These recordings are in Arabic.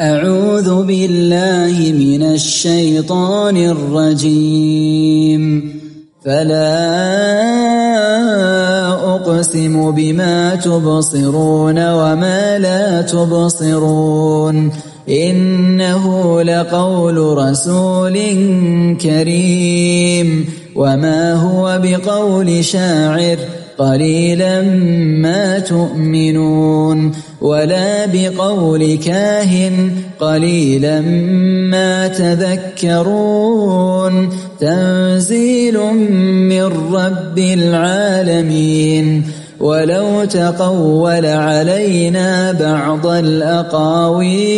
أعوذ بالله من الشيطان الرجيم. فلا أقسم بما تبصرون وما لا تبصرون. إنه لقول رسول كريم. وما هو بقول شاعر. قليلا ما تؤمنون ولا بقول كاهن قليلا ما تذكرون تنزيل من رب العالمين ولو تقول علينا بعض الأقاويل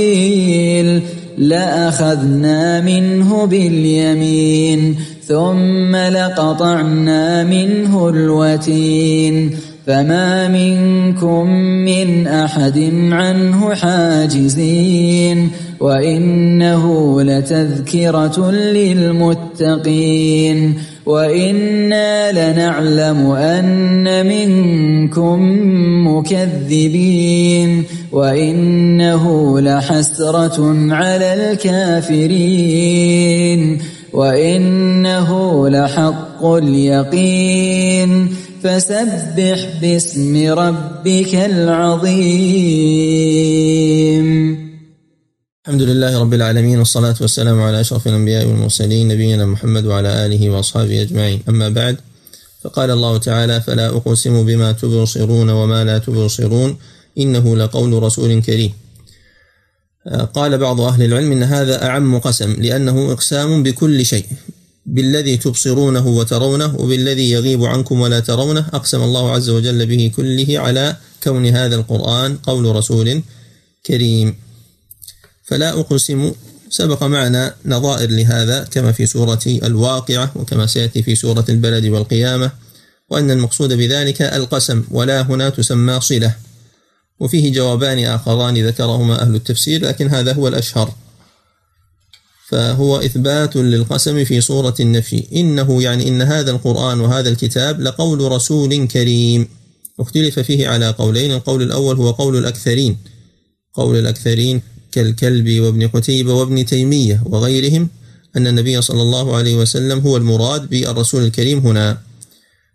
لأخذنا منه باليمين ثم لقطعنا منه الوتين فما منكم من أحد عنه حاجزين وإنه لتذكرة للمتقين وإنا لنعلم أن منكم مكذبين وإنه لحسرة على الكافرين وإنه لحق اليقين. فسبح باسم ربك العظيم. الحمد لله رب العالمين والصلاة والسلام على أشرف الأنبياء والمرسلين نبينا محمد وعلى آله وأصحابه أجمعين. أما بعد فقال الله تعالى فلا أقسم بما تبصرون وما لا تبصرون إنه لقول رسول كريم. قال بعض أهل العلم إن هذا أعم قسم لأنه إقسام بكل شيء. بالذي تبصرونه وترونه وبالذي يغيب عنكم ولا ترونه أقسم الله عز وجل به كله على كون هذا القرآن قول رسول كريم. فلا أقسم سبق معنا نظائر لهذا كما في سورة الواقعة وكما سيأتي في سورة البلد والقيامة وأن المقصود بذلك القسم ولا هنا تسمى صلة. وفيه جوابان آخران ذكرهما أهل التفسير لكن هذا هو الأشهر. فهو إثبات للقسم في صورة النفي. إنه يعني إن هذا القرآن وهذا الكتاب لقول رسول كريم. اختلف فيه على قولين القول الأول هو قول الأكثرين. قول الأكثرين كالكلب وابن قتيبة وابن تيمية وغيرهم أن النبي صلى الله عليه وسلم هو المراد بالرسول الكريم هنا.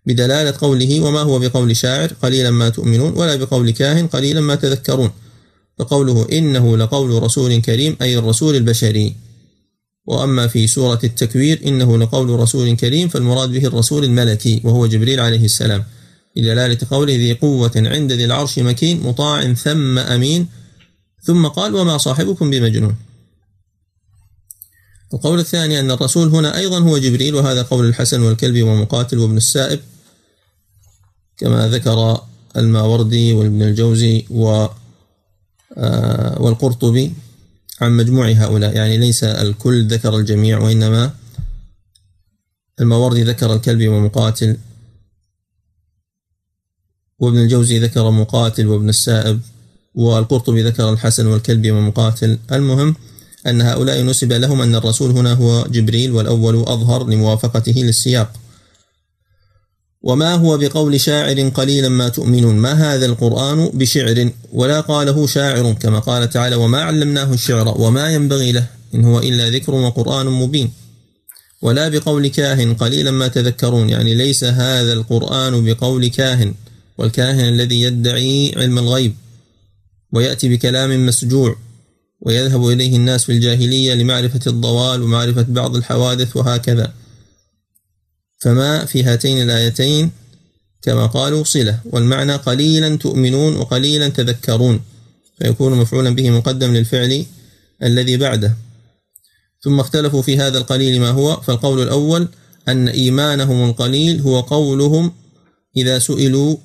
بدلالة قوله وما هو بقول شاعر قليلا ما تؤمنون ولا بقول كاهن قليلا ما تذكرون. فقوله إنه لقول رسول كريم أي الرسول البشري. وأما في سورة التكوير إنه لقول رسول كريم فالمراد به الرسول الملكي وهو جبريل عليه السلام. بدلالة قوله ذي قوة عند ذي العرش مكين مطاع ثم أمين. ثم قال وما صاحبكم بمجنون. القول الثاني أن الرسول هنا أيضا هو جبريل وهذا قول الحسن والكلبي ومقاتل وابن السائب. كما ذكر الماوردي وابن الجوزي و آه، والقرطبي عن مجموع هؤلاء. يعني ليس الكل ذكر الجميع وإنما الماوردي ذكر الكلبي ومقاتل وابن الجوزي ذكر مقاتل وابن السائب والقرطبي ذكر الحسن والكلبي ومقاتل. المهم أن هؤلاء نسب لهم أن الرسول هنا هو جبريل والأول أظهر لموافقته للسياق. وما هو بقول شاعر قليلا ما تؤمنون؟ ما هذا القرآن بشعر ولا قاله شاعر كما قال تعالى وما علمناه الشعر وما ينبغي له إن هو إلا ذكر وقرآن مبين. ولا بقول كاهن قليلا ما تذكرون يعني ليس هذا القرآن بقول كاهن والكاهن الذي يدعي علم الغيب ويأتي بكلام مسجوع ويذهب إليه الناس في الجاهلية لمعرفة الضوال ومعرفة بعض الحوادث وهكذا. فما في هاتين الآيتين؟ كما قالوا صلة. والمعنى قليلا تؤمنون وقليلا تذكرون. فيكون مفعولا به مقدم للفعل الذي بعده. ثم اختلفوا في هذا القليل ما هو. فالقول الأول أن إيمانهم القليل هو قولهم إذا سئلوا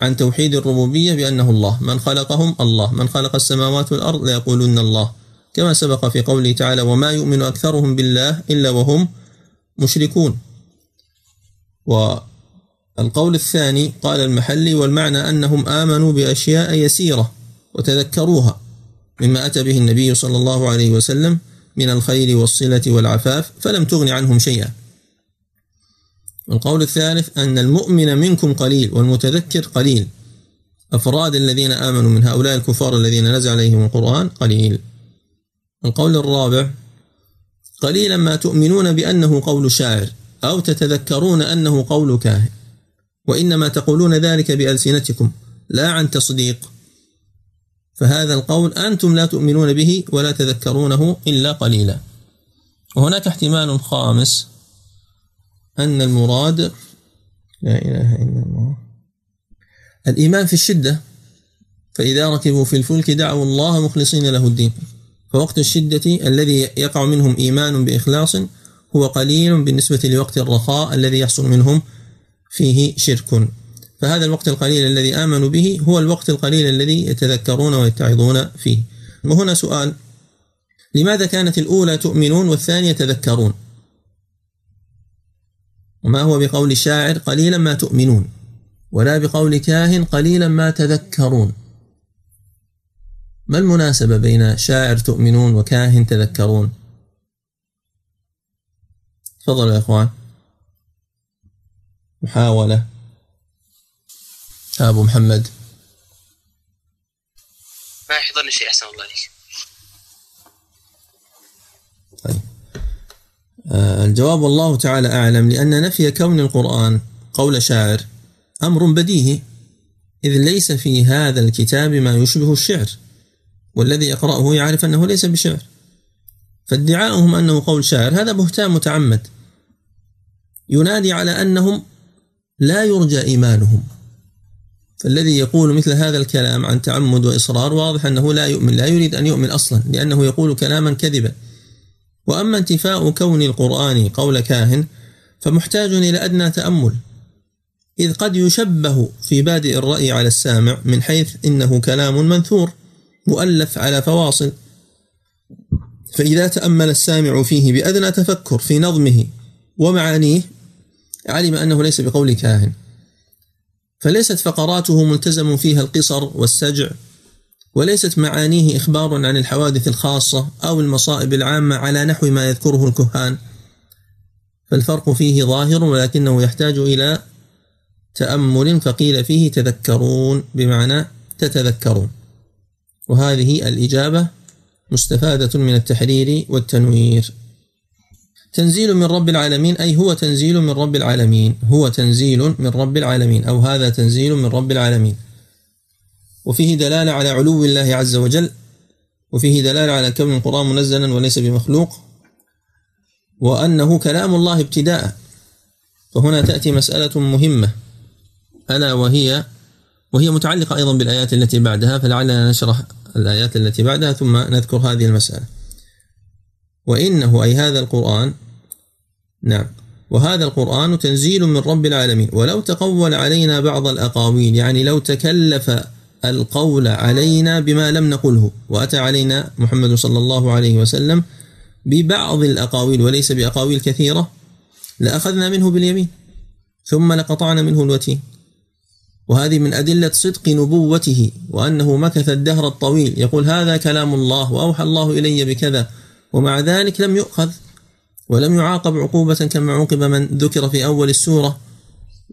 عن توحيد الربوبية بأنه الله. من خلقهم؟ الله. من خلق السماوات والأرض؟ ليقولون الله. كما سبق في قوله تعالى وما يؤمن أكثرهم بالله إلا وهم مشركون. والقول الثاني قال المحلي والمعنى أنهم آمنوا بأشياء يسيرة وتذكروها مما أتى به النبي صلى الله عليه وسلم من الخير والصلة والعفاف فلم تغن عنهم شيئا. والقول الثالث أن المؤمن منكم قليل والمتذكر قليل. أفراد الذين آمنوا من هؤلاء الكفار الذين نزل عليهم القرآن قليل. القول الرابع قليلا ما تؤمنون بأنه قول شاعر. أو تتذكرون أنه قول كاهن. وإنما تقولون ذلك بألسنتكم لا عن تصديق. فهذا القول أنتم لا تؤمنون به ولا تذكرونه إلا قليلا. وهناك احتمال خامس أن المراد لا إله إلا الله الإيمان في الشدة. فإذا ركبوا في الفلك دعوا الله مخلصين له الدين. فوقت الشدة الذي يقع منهم إيمان بإخلاص هو قليل بالنسبة لوقت الرخاء الذي يحصل منهم فيه شرك. فهذا الوقت القليل الذي آمنوا به هو الوقت القليل الذي يتذكرون ويتعظون فيه. وهنا سؤال لماذا كانت الأولى تؤمنون والثانية تذكرون؟ وما هو بقول الشاعر قليلا ما تؤمنون ولا بقول كاهن قليلا ما تذكرون؟ ما المناسبة بين شاعر تؤمنون وكاهن تذكرون؟ تفضلوا يا إخوان. محاولة. أبو محمد. ما يحضرني شيء أحسن الله عليك. طيب. آه الجواب والله تعالى أعلم لأن نفي كون القرآن قول شاعر أمر بديهي إذ ليس في هذا الكتاب ما يشبه الشعر والذي يقرأه يعرف أنه ليس بشعر. فادعاؤهم أنه قول شاعر هذا بهتان متعمد. ينادي على أنهم لا يرجى إيمانهم. فالذي يقول مثل هذا الكلام عن تعمد وإصرار واضح أنه لا يؤمن لا يريد أن يؤمن أصلا لأنه يقول كلاما كذبا. وأما انتفاء كون القرآن قول كاهن فمحتاج إلى أدنى تأمل. إذ قد يشبه في بادئ الرأي على السامع من حيث إنه كلام منثور مؤلف على فواصل. فإذا تأمل السامع فيه بأدنى تفكر في نظمه ومعانيه علم أنه ليس بقول كاهن. فليست فقراته ملتزم فيها القصر والسجع وليست معانيه إخبار عن الحوادث الخاصة أو المصائب العامة على نحو ما يذكره الكهان. فالفرق فيه ظاهر ولكنه يحتاج إلى تأمل فقيل فيه تذكرون بمعنى تتذكرون. وهذه الإجابة مستفادة من التحرير والتنوير. تنزيل من رب العالمين أي هو تنزيل من رب العالمين هو تنزيل من رب العالمين أو هذا تنزيل من رب العالمين. وفيه دلالة على علو الله عز وجل وفيه دلالة على كون القرآن منزلا وليس بمخلوق وأنه كلام الله ابتداء. فهنا تأتي مسألة مهمة. ألا وهي وهي متعلقة أيضا بالآيات التي بعدها فلعلنا نشرح الآيات التي بعدها ثم نذكر هذه المسألة. وإنه أي هذا القرآن نعم. وهذا القرآن تنزيل من رب العالمين. ولو تقول علينا بعض الأقاويل يعني لو تكلف القول علينا بما لم نقله وأتى علينا محمد صلى الله عليه وسلم ببعض الأقاويل وليس بأقاويل كثيرة لأخذنا منه باليمين ثم لقطعنا منه الوتين. وهذه من أدلة صدق نبوته وأنه مكث الدهر الطويل. يقول هذا كلام الله وأوحى الله إلي بكذا ومع ذلك لم يؤخذ. ولم يعاقب عقوبة كما عوقب من ذكر في أول السورة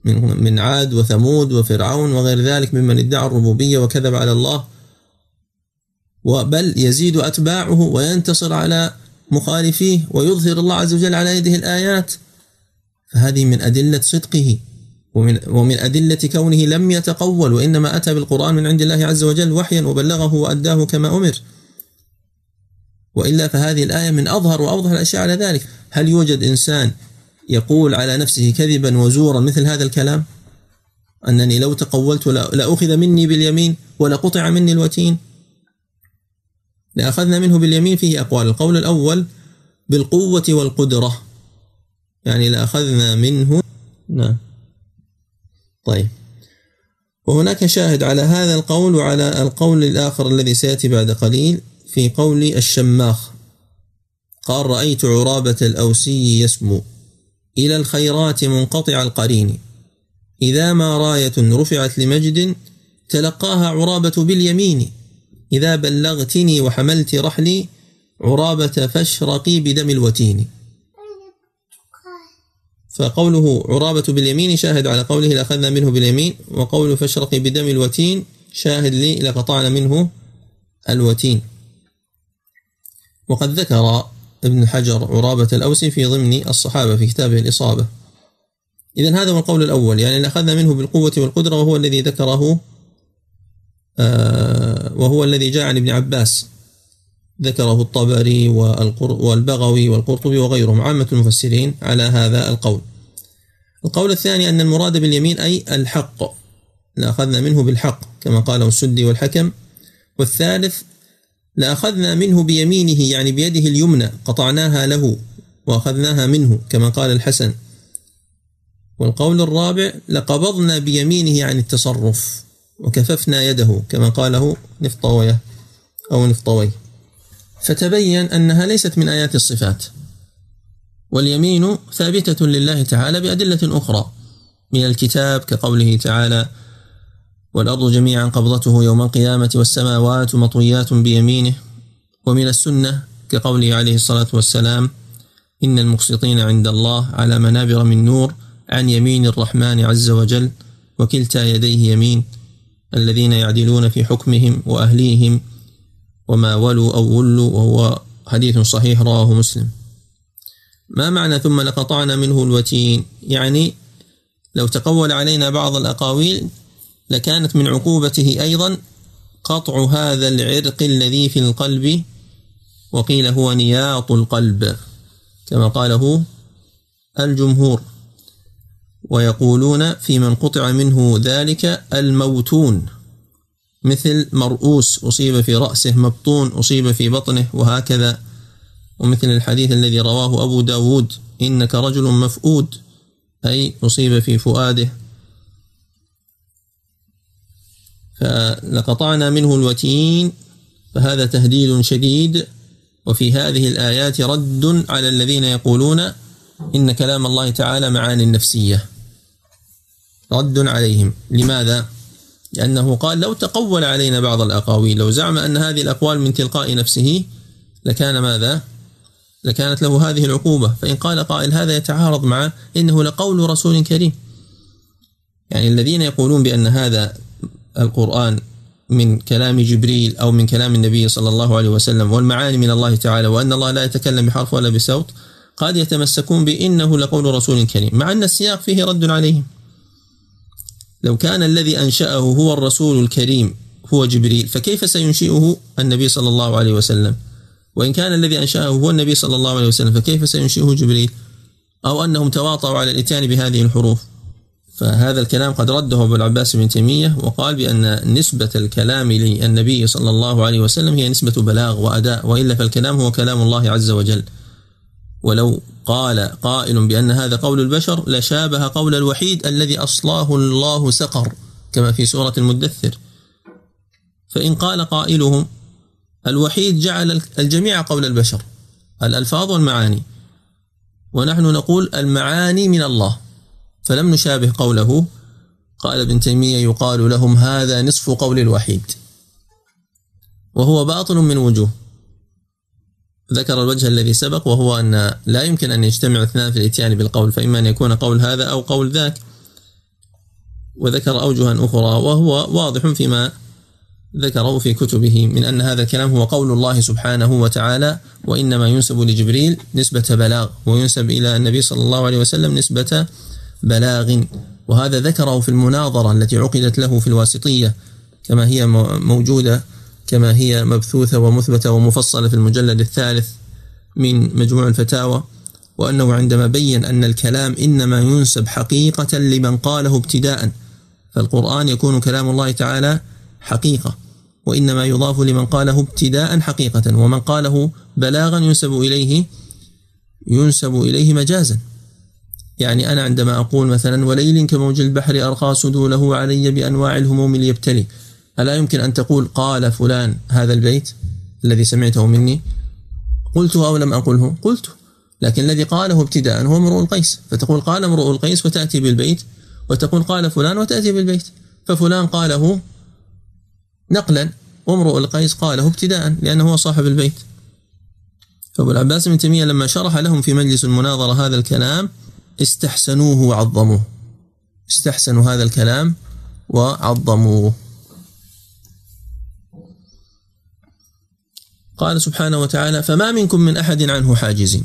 من من عاد وثمود وفرعون وغير ذلك ممن ادعى الربوبية وكذب على الله. وبل يزيد أتباعه وينتصر على مخالفيه ويظهر الله عز وجل على يده الآيات. فهذه من أدلة صدقه ومن ومن أدلة كونه لم يتقول وإنما أتى بالقرآن من عند الله عز وجل وحيا وبلغه وأداه كما أمر. وإلا فهذه الآية من أظهر وأوضح الأشياء على ذلك. هل يوجد إنسان يقول على نفسه كذبا وزورا مثل هذا الكلام؟ أنني لو تقولت لأخذ مني باليمين ولقطع مني الوتين. لأخذنا منه باليمين فيه أقوال. القول الأول بالقوة والقدرة. يعني لأخذنا منه نعم. طيب. وهناك شاهد على هذا القول وعلى القول الآخر الذي سيأتي بعد قليل. في قول الشماخ قال رأيت عرابة الأوسي يسمو. إلى الخيرات منقطع القرين. إذا ما راية رفعت لمجد تلقاها عرابة باليمين. إذا بلغتني وحملت رحلي عرابة فاشرقي بدم الوتين. فقوله عرابة باليمين شاهد على قوله لأخذنا منه باليمين. وقول فاشرقي بدم الوتين. شاهد لي لقطعنا منه الوتين. وقد ذكر ابن حجر عرابة الأوسي في ضمن الصحابة في كتابه الإصابة. إذا هذا هو القول الأول يعني أخذنا منه بالقوة والقدرة وهو الذي ذكره آه، وهو الذي جاء عن ابن عباس. ذكره الطبري والبغوي والقرطبي وغيرهم عامة المفسرين على هذا القول. القول الثاني أن المراد باليمين أي الحق لأخذنا منه بالحق كما قاله السدي والحكم. والثالث لأخذنا منه بيمينه يعني بيده اليمنى قطعناها له وأخذناها منه كما قال الحسن. والقول الرابع لقبضنا بيمينه عن التصرف وكففنا يده كما قاله نفطوية أو نفطوي. فتبين أنها ليست من آيات الصفات. واليمين ثابتة لله تعالى بأدلة أخرى من الكتاب كقوله تعالى والأرض جميعا قبضته يوم القيامة والسماوات مطويات بيمينه. ومن السنة كقوله عليه الصلاة والسلام إن المقسطين عند الله على منابر من نور عن يمين الرحمن عز وجل وكلتا يديه يمين. الذين يعدلون في حكمهم وأهليهم وما ولوا أو ولوا وهو حديث صحيح رواه مسلم. ما معنى ثم لقطعنا منه الوتين؟ يعني لو تقول علينا بعض الأقاويل لكانت من عقوبته أيضا قطع هذا العرق الذي في القلب وقيل هو نياط القلب كما قاله الجمهور. ويقولون في من قطع منه ذلك الموتون مثل مرؤوس أصيب في رأسه مبطون أصيب في بطنه وهكذا. ومثل الحديث الذي رواه أبو داود إنك رجل مفؤود أي أصيب في فؤاده. فلقطعنا منه الوتين فهذا تهديد شديد وفي هذه الآيات رد على الذين يقولون إن كلام الله تعالى معاني نفسية رد عليهم لماذا؟ لأنه قال لو تقول علينا بعض الأقاويل لو زعم أن هذه الأقوال من تلقاء نفسه لكان ماذا؟ لكانت له هذه العقوبة فإن قال قائل هذا يتعارض مع إنه لقول رسول كريم يعني الذين يقولون بأن هذا القرآن من كلام جبريل أو من كلام النبي صلى الله عليه وسلم والمعاني من الله تعالى وأن الله لا يتكلم بحرف ولا بصوت قد يتمسكون بإنه لقول رسول كريم مع أن السياق فيه رد عليهم. لو كان الذي أنشأه هو الرسول الكريم هو جبريل فكيف سينشئه النبي صلى الله عليه وسلم؟ وإن كان الذي أنشأه هو النبي صلى الله عليه وسلم فكيف سينشئه جبريل؟ أو أنهم تواطؤوا على الإتيان بهذه الحروف؟ فهذا الكلام قد رده أبو العباس بن تيمية وقال بأن نسبة الكلام للنبي صلى الله عليه وسلم هي نسبة بلاغ وأداء وإلا فالكلام هو كلام الله عز وجل. ولو قال قائل بأن هذا قول البشر لشابه قول الوحيد الذي أصلاه الله سقر كما في سورة المدثر. فإن قال قائلهم الوحيد جعل الجميع قول البشر الألفاظ والمعاني. ونحن نقول المعاني من الله. فلم نشابه قوله. قال ابن تيمية يقال لهم هذا نصف قول الوحيد. وهو باطل من وجوه. ذكر الوجه الذي سبق وهو أن لا يمكن أن يجتمع اثنان في الإتيان بالقول فإما أن يكون قول هذا أو قول ذاك. وذكر أوجها أخرى وهو واضح فيما ذكره في كتبه من أن هذا الكلام هو قول الله سبحانه وتعالى وإنما ينسب لجبريل نسبة بلاغ وينسب إلى النبي صلى الله عليه وسلم نسبة بلاغ. وهذا ذكره في المناظرة التي عقدت له في الواسطية كما هي موجودة كما هي مبثوثة ومثبتة ومفصلة في المجلد الثالث من مجموع الفتاوى. وأنه عندما بين أن الكلام إنما ينسب حقيقة لمن قاله ابتداء فالقرآن يكون كلام الله تعالى حقيقة. وإنما يضاف لمن قاله ابتداء حقيقة ومن قاله بلاغا ينسب إليه ينسب إليه مجازا. يعني أنا عندما أقول مثلا وليل كموج البحر أرخى سدوله علي بأنواع الهموم ليبتلي. ألا يمكن أن تقول قال فلان هذا البيت الذي سمعته مني؟ قلته أو لم أقله؟ قلته لكن الذي قاله ابتداء هو امرؤ القيس. فتقول قال امرؤ القيس وتأتي بالبيت. وتقول قال فلان وتأتي بالبيت. ففلان قاله نقلا وامرؤ القيس قاله ابتداء لأنه هو صاحب البيت. فأبو العباس بن تيمية لما شرح لهم في مجلس المناظرة هذا الكلام استحسنوه وعظموه. استحسنوا هذا الكلام وعظموه. قال سبحانه وتعالى فما منكم من أحد عنه حاجزين.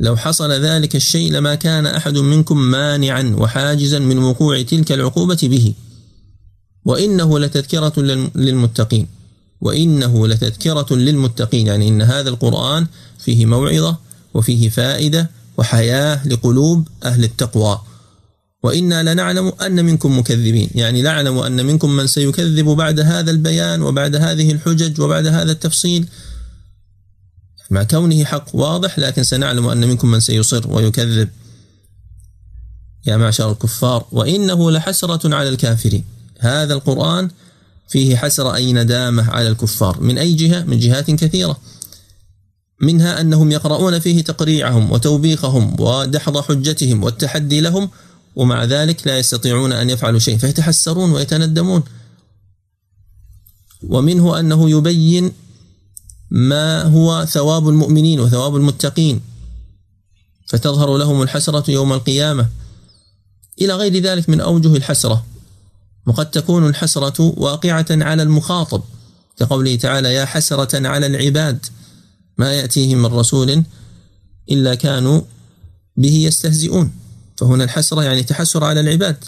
لو حصل ذلك الشيء لما كان أحد منكم مانعا وحاجزا من وقوع تلك العقوبة به. وإنه لتذكرة للمتقين. وإنه لتذكرة للمتقين. يعني إن هذا القرآن فيه موعظة وفيه فائدة وحياة لقلوب أهل التقوى. وإنا لنعلم أن منكم مكذبين. يعني نعلم أن منكم من سيكذب بعد هذا البيان وبعد هذه الحجج وبعد هذا التفصيل. مع كونه حق واضح لكن سنعلم أن منكم من سيصر ويكذب. يا معشر الكفار وإنه لحسرة على الكافرين. هذا القرآن فيه حسرة أي ندامة على الكفار. من أي جهة؟ من جهات كثيرة. منها أنهم يقرؤون فيه تقريعهم وتوبيخهم ودحض حجتهم والتحدي لهم ومع ذلك لا يستطيعون أن يفعلوا شيء فيتحسرون ويتندمون. ومنه أنه يبين ما هو ثواب المؤمنين وثواب المتقين فتظهر لهم الحسرة يوم القيامة. إلى غير ذلك من أوجه الحسرة وقد تكون الحسرة واقعة على المخاطب كقوله تعالى يا حسرة على العباد ما يأتيهم من رسول إلا كانوا به يستهزئون. فهنا الحسرة يعني تحسر على العباد.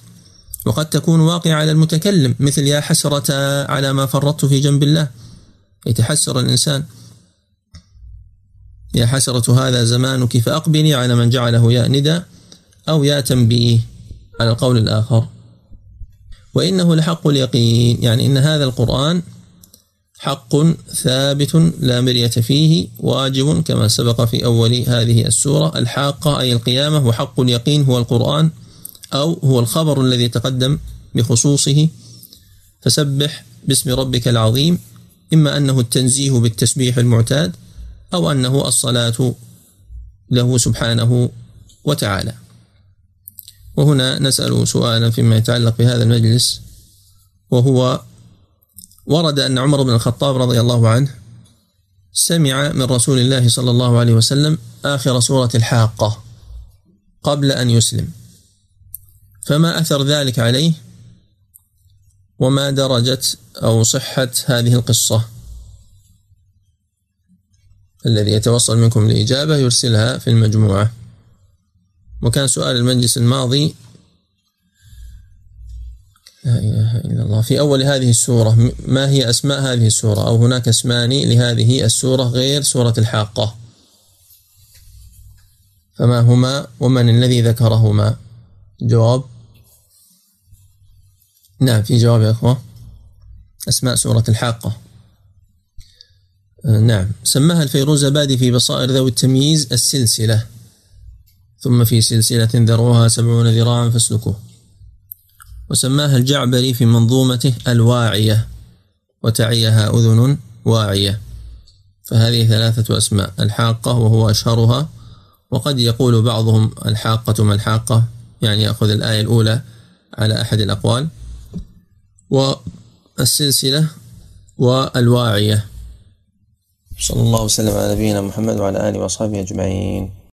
وقد تكون واقعة على المتكلم مثل يا حسرة على ما فرطت في جنب الله. يتحسر الإنسان. يا حسرة هذا زمانك فأقبلي على من جعله يا ندى أو يا تنبيه. على القول الآخر. وإنه لحق اليقين. يعني إن هذا القرآن حق ثابت لا مرية فيه واجب كما سبق في أول هذه السورة الحاقة أي القيامة وحق اليقين هو القرآن أو هو الخبر الذي تقدم بخصوصه. فسبح باسم ربك العظيم إما أنه التنزيه بالتسبيح المعتاد أو أنه الصلاة له سبحانه وتعالى. وهنا نسأل سؤالا فيما يتعلق بهذا المجلس وهو ورد أن عمر بن الخطاب رضي الله عنه سمع من رسول الله صلى الله عليه وسلم آخر سورة الحاقة قبل أن يسلم. فما أثر ذلك عليه؟ وما درجة أو صحة هذه القصة؟ الذي يتوصل منكم لإجابة يرسلها في المجموعة. وكان سؤال المجلس الماضي لا إله إلا الله. في أول هذه السورة ما هي أسماء هذه السورة؟ أو هناك اسمان لهذه السورة غير سورة الحاقة. فما هما؟ ومن الذي ذكرهما؟ جواب؟ نعم في جواب يا أخوة. أسماء سورة الحاقة. آه، نعم. سماها الفيروزبادي في بصائر ذوي التمييز السلسلة. ثم في سلسلة ذروها سبعون ذراعا فاسلكوه. وسماها الجعبري في منظومته الواعية وتعيها أذن واعية. فهذه ثلاثة أسماء الحاقة وهو أشهرها وقد يقول بعضهم الحاقة ما الحاقة يعني يأخذ الآية الأولى على أحد الأقوال. والسلسلة والواعية. صلى الله وسلم على نبينا محمد وعلى آله وأصحابه أجمعين.